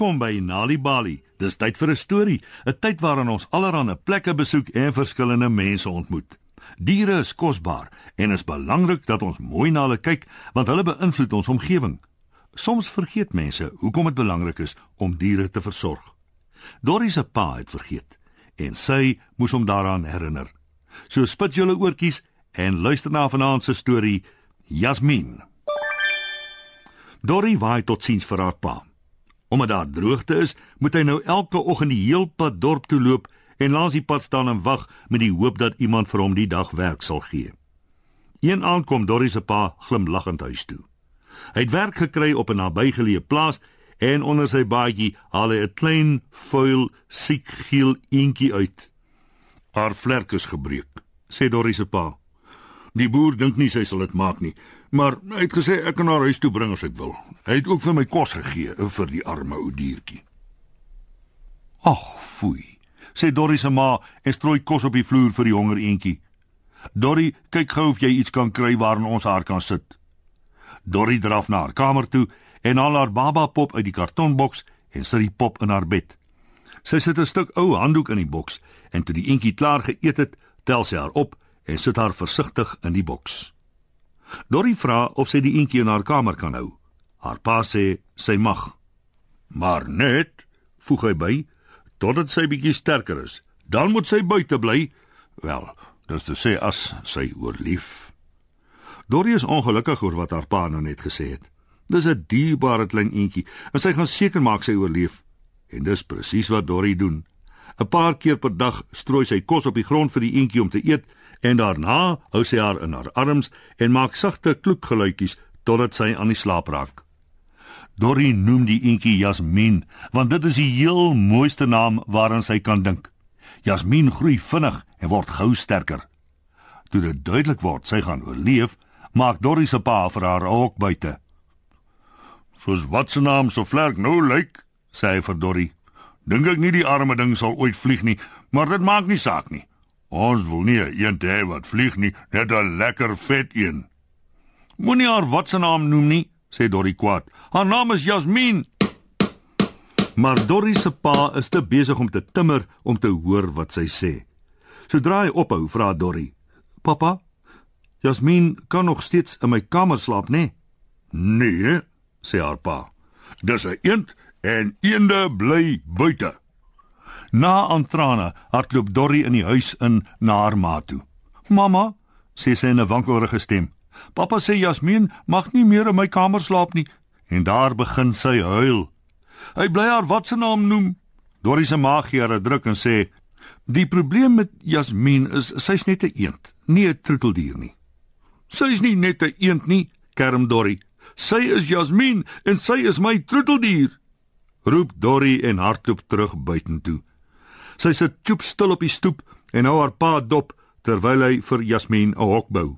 Welkom by Nali Bali. Dis tyd vir 'n storie, 'n tyd waarin ons allerlei plekke besoek en verskillende mense ontmoet. Diere is kosbaar en is belangrik dat ons mooi na hulle kyk want hulle beïnvloed ons omgewing. Soms vergeet mense hoekom dit belangrik is om diere te versorg. Dorrie se pa het vergeet en sy moes hom daaraan herinner. So spit julle oortjies en luister na vanaand se storie Jasmin. Dorrie waai tot sins vir haar pa. Omdat daar droogte is, moet hy nou elke oggend die heel pad dorp toe loop en langs die pad staan en wag met die hoop dat iemand vir hom die dag werk sal gee. Een aand kom Dorrie se pa glimlaggend huis toe. Hy het werk gekry op 'n nabygeleë plaas en onder sy baadjie haal hy 'n klein, vuil, siek geel eentjie uit. Haar vlerk is gebreek, sê Dorrie se pa. Die boer dink nie sy sal dit maak nie, maar hy het gesê ek kan haar huis toe bring as ek wil. Hy het ook vir my kos gegee vir die arme ou diertjie. Ag, foei, sê Dorrie se ma en strooi kos op die vloer vir die honger eentjie. Dorrie, kyk gou of jy iets kan kry waarin ons haar kan sit. Dorrie draf na haar kamer toe en haal haar baba pop uit die kartonboks en sit die pop in haar bed. Sy sit 'n stuk ou handdoek in die boks en toe die eentjie klaar geëet het, tel sy haar op en sit haar versigtig in die boks. Dorrie vra of sy die eentjie in haar kamer kan hou. Haar pa sê sy mag. Maar net, voeg hy by, totdat sy bietjie sterker is. Dan moet sy buite bly. Wel, dis te sê as sy oorleef. Dorrie is ongelukkig oor wat haar pa nou net gesê het. Dis 'n dierbare klein eentjie en sy gaan seker maak sy oorleef. En dis presies wat Dorrie doen. 'n Paar keer per dag strooi sy kos op die grond vir die eentjie om te eet en daarna hou sy haar in haar arms en maak sagte kloekgeluitjies totdat sy aan die slaap raak. Dorrie noem die eentjie Jasmin, want dit is die heel mooiste naam waaraan sy kan dink. Jasmin groei vinnig en word gou sterker. Toe dit duidelik word sy gaan oorleef, maak Dorrie se pa vir haar ook buite. "Soos wat se naam so vlerk nou lyk," sê hy vir Dorrie. "Dink ek nie die arme ding sal ooit vlieg nie, maar dit maak nie saak nie. Ons wil nie 'n eend hê wat vlieg nie, net 'n lekker vet een." "Moenie haar wat se naam noem nie," sê Dorrie kwaad. Haar naam is Jasmin. Maar Dorrie se pa is te besig om te timmer om te hoor wat sy sê. Sodra hy ophou, vra Dorrie: "Pappa, Jasmin kan nog steeds in my kamer slaap, né?" "Nee," sê haar pa. "Dis 'n eend en eende bly buite." Na aantrane hardloop Dorrie in die huis in na haar ma toe. "Mamma," sê sy in 'n wankelrige stem. Pappa sê Jasmin mag nie meer in my kamer slaap nie en daar begin sy huil. Hy bly haar wat se naam noem. Dorrie se maag gee haar 'n druk en sê: "Die probleem met Jasmin is sy's net 'n eend, nie 'n troeteldier nie." "Sy's nie net 'n eend nie," kerm Dorrie. "Sy is Jasmin en sy is my troeteldier." Roep Dorrie en hardloop terug buitentoe. Sy sit choop stil op die stoep en hou haar pa dop terwyl hy vir Jasmin 'n hok bou.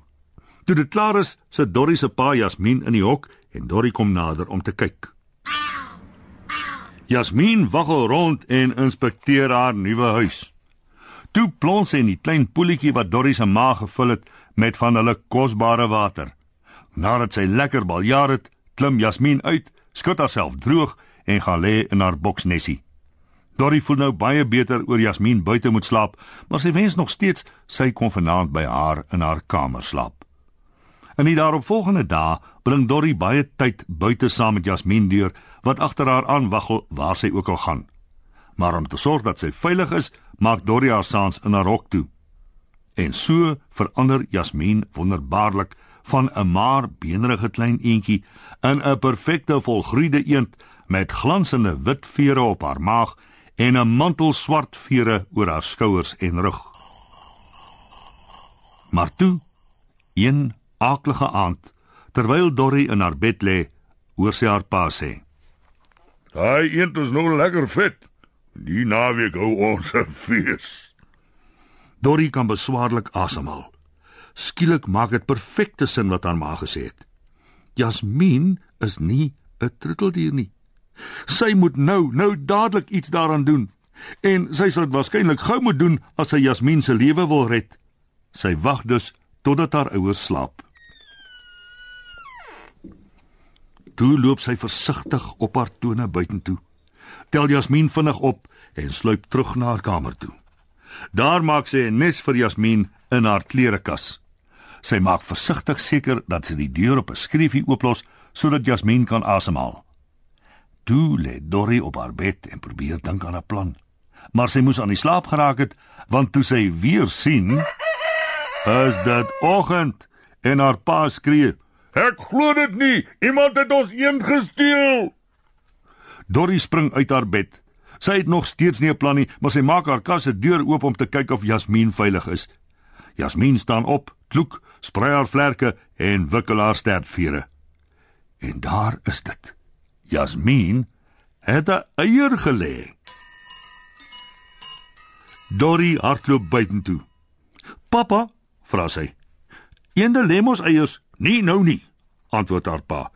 Toe dit klaar is, sit Dorrie se pa Jasmin in die hok en Dorrie kom nader om te kyk. Jasmin waggel rond en inspekteer haar nuwe huis. Toe plons sy in die klein poeltjie wat Dorrie se ma gevul het met van hulle kosbare water. Nadat sy lekker baljaar het, klim Jasmin uit, skud haarself droog en gaan lê in haar boksnessie. Dorrie voel nou baie beter oor Jasmin buite moet slaap, maar sy wens nog steeds sy kon vanaand by haar in haar kamer slaap. In die daaropvolgende dae bring Dorrie baie tyd buite saam met Jasmin deur wat agter haar aan waggel waar sy ook al gaan. Maar om te sorg dat sy veilig is, maak Dorrie haar saans in haar hok toe. En so verander Jasmin wonderbaarlik van 'n maar beenrige klein eentjie in 'n perfekte volgroeide eend met glansende wit vere op haar maag en 'n mantel swart vere oor haar skouers en rug. Maar toe, een aaklige aand, terwyl Dorrie in haar bed lê, hoor sy haar pa sê: "Daai eend is nou lekker vet. Die naweek hou ons 'n fees." Dorrie kan beswaarlik asemhaal. Skielik maak dit perfekte sin wat haar ma gesê het. Jasmin is nie 'n troeteldier nie. Sy moet nou, nou dadelik iets daaraan doen. En sy sal dit waarskynlik gou moet doen as sy Jasmin se lewe wil red. Sy wag dus totdat haar ouers slaap. Toe loop sy versigtig op haar tone buitentoe. tel Jasmin vinnig op en sluip terug na haar kamer toe. Daar maak sy 'n nes vir Jasmin in haar klerekas. Sy maak versigtig seker dat sy die deur op 'n skreefie ooplos sodat Jasmin kan asemhaal. Toe lê Dorrie op haar bed en probeer dink aan 'n plan. Maar sy moes aan die slaap geraak het want toe sy weer sien, is dit oggend en haar pa skree: "Ek glo dit nie, iemand het ons een gesteel." Dorrie spring uit haar bed. Sy het nog steeds nie 'n plan nie, maar sy maak haar kas se deur oop om te kyk of Jasmin veilig is. Jasmin staan op, kloek, sprei haar vlerke en wikkel haar stertvere. En daar is dit. Jasmin het 'n eier gelê. Dorrie hardloop buitentoe. "Pappa," vra sy. "Eende lê mos eiers?" "Nee, nou nie," antwoord haar pa.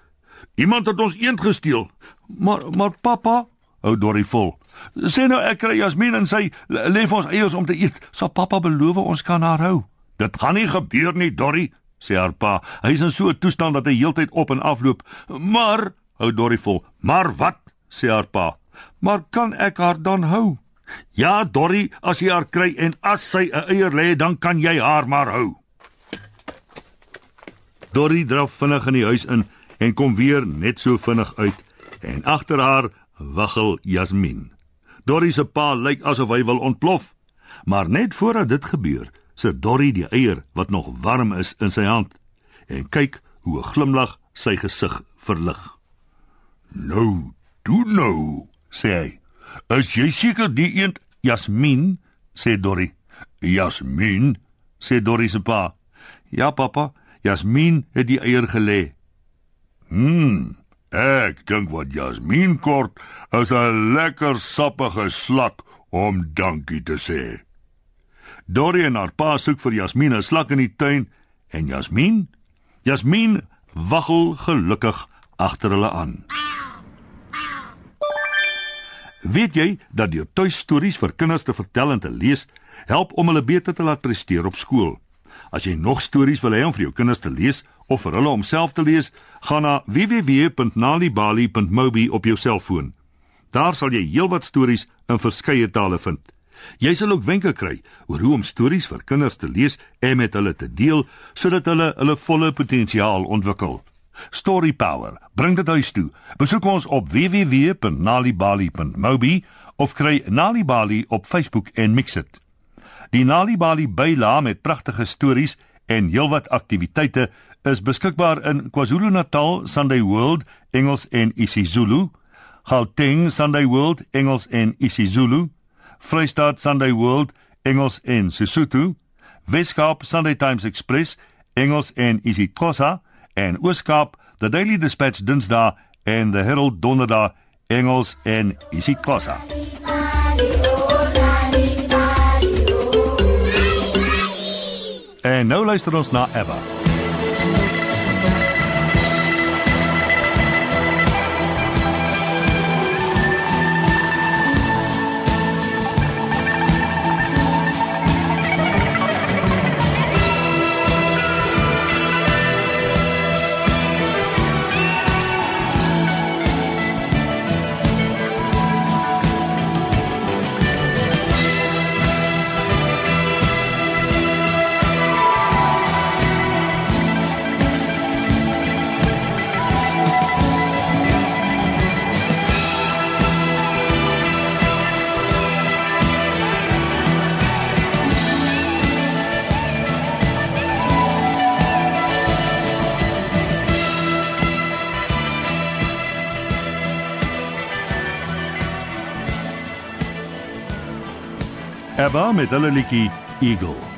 "Iemand het ons eend gesteel." "Maar maar pappa," hou Dorrie vol. "Sê nou ek kry Jasmin en sy lê vir ons eiers om te eet. Sal pappa beloof ons kan haar hou?" "Dit gaan nie gebeur nie, Dorrie," sê haar pa. Hy is in so 'n toestand dat hy heeltyd op en af loop. "Maar," hou Dorrie vol. "Maar wat?" sê haar pa. "Maar kan ek haar dan hou?" Ja, Dorrie, as jy haar kry en as sy 'n eier lê, dan kan jy haar maar hou. Dorrie draf vinnig in die huis in en kom weer net so vinnig uit en agter haar waggel Jasmin. Dorrie se pa lyk asof hy wil ontplof, maar net voordat dit gebeur, sit Dorrie die eier wat nog warm is in sy hand en kyk hoe 'n glimlag sy gesig verlig. "Nou, doen nou," sê hy. "Is jy seker die eend Jasmin?" sê Dorrie. "Jasmin?" sê Dorrie se pa. "Ja, pappa, Jasmin het die eier gelê." "Hm, ek dink wat Jasmin kort is 'n lekker sappige slak om dankie te sê." Dorrie en haar pa soek vir Jasmin 'n slak in die tuin en Jasmin, Jasmin waggel gelukkig agter hulle aan. Weet jy dat deur tuistories vir kinders te vertel en te lees help om hulle beter te laat presteer op skool? As jy nog stories wil hê om vir jou kinders te lees of vir hulle om self te lees, gaan na www.nalibali.mobi op jou selfoon. Daar sal jy heelwat stories in verskeie tale vind. Jy sal ook wenke kry oor hoe om stories vir kinders te lees en met hulle te deel sodat hulle hulle volle potensiaal ontwikkel. Story Power. Bring dit huis toe. Besoek ons op www.nalibali.mobi of kry Nalibali op Facebook en mix dit. Die Nalibali byla met pragtige stories en heelwat aktiwiteite is beskikbaar in KwaZulu-Natal Sunday World Engels en isiZulu, Gauteng Sunday World Engels en isiZulu, Vrystaat Sunday World Engels en Sesotho, Weskaap Sunday Times Express Engels en isiXhosa en Ooskaap The Daily Dispatch Dinsdae en The Herald Donderdag Engels en isiXhosa. En nou luister ons na Eva. Eva met hulle liedjie Eagle.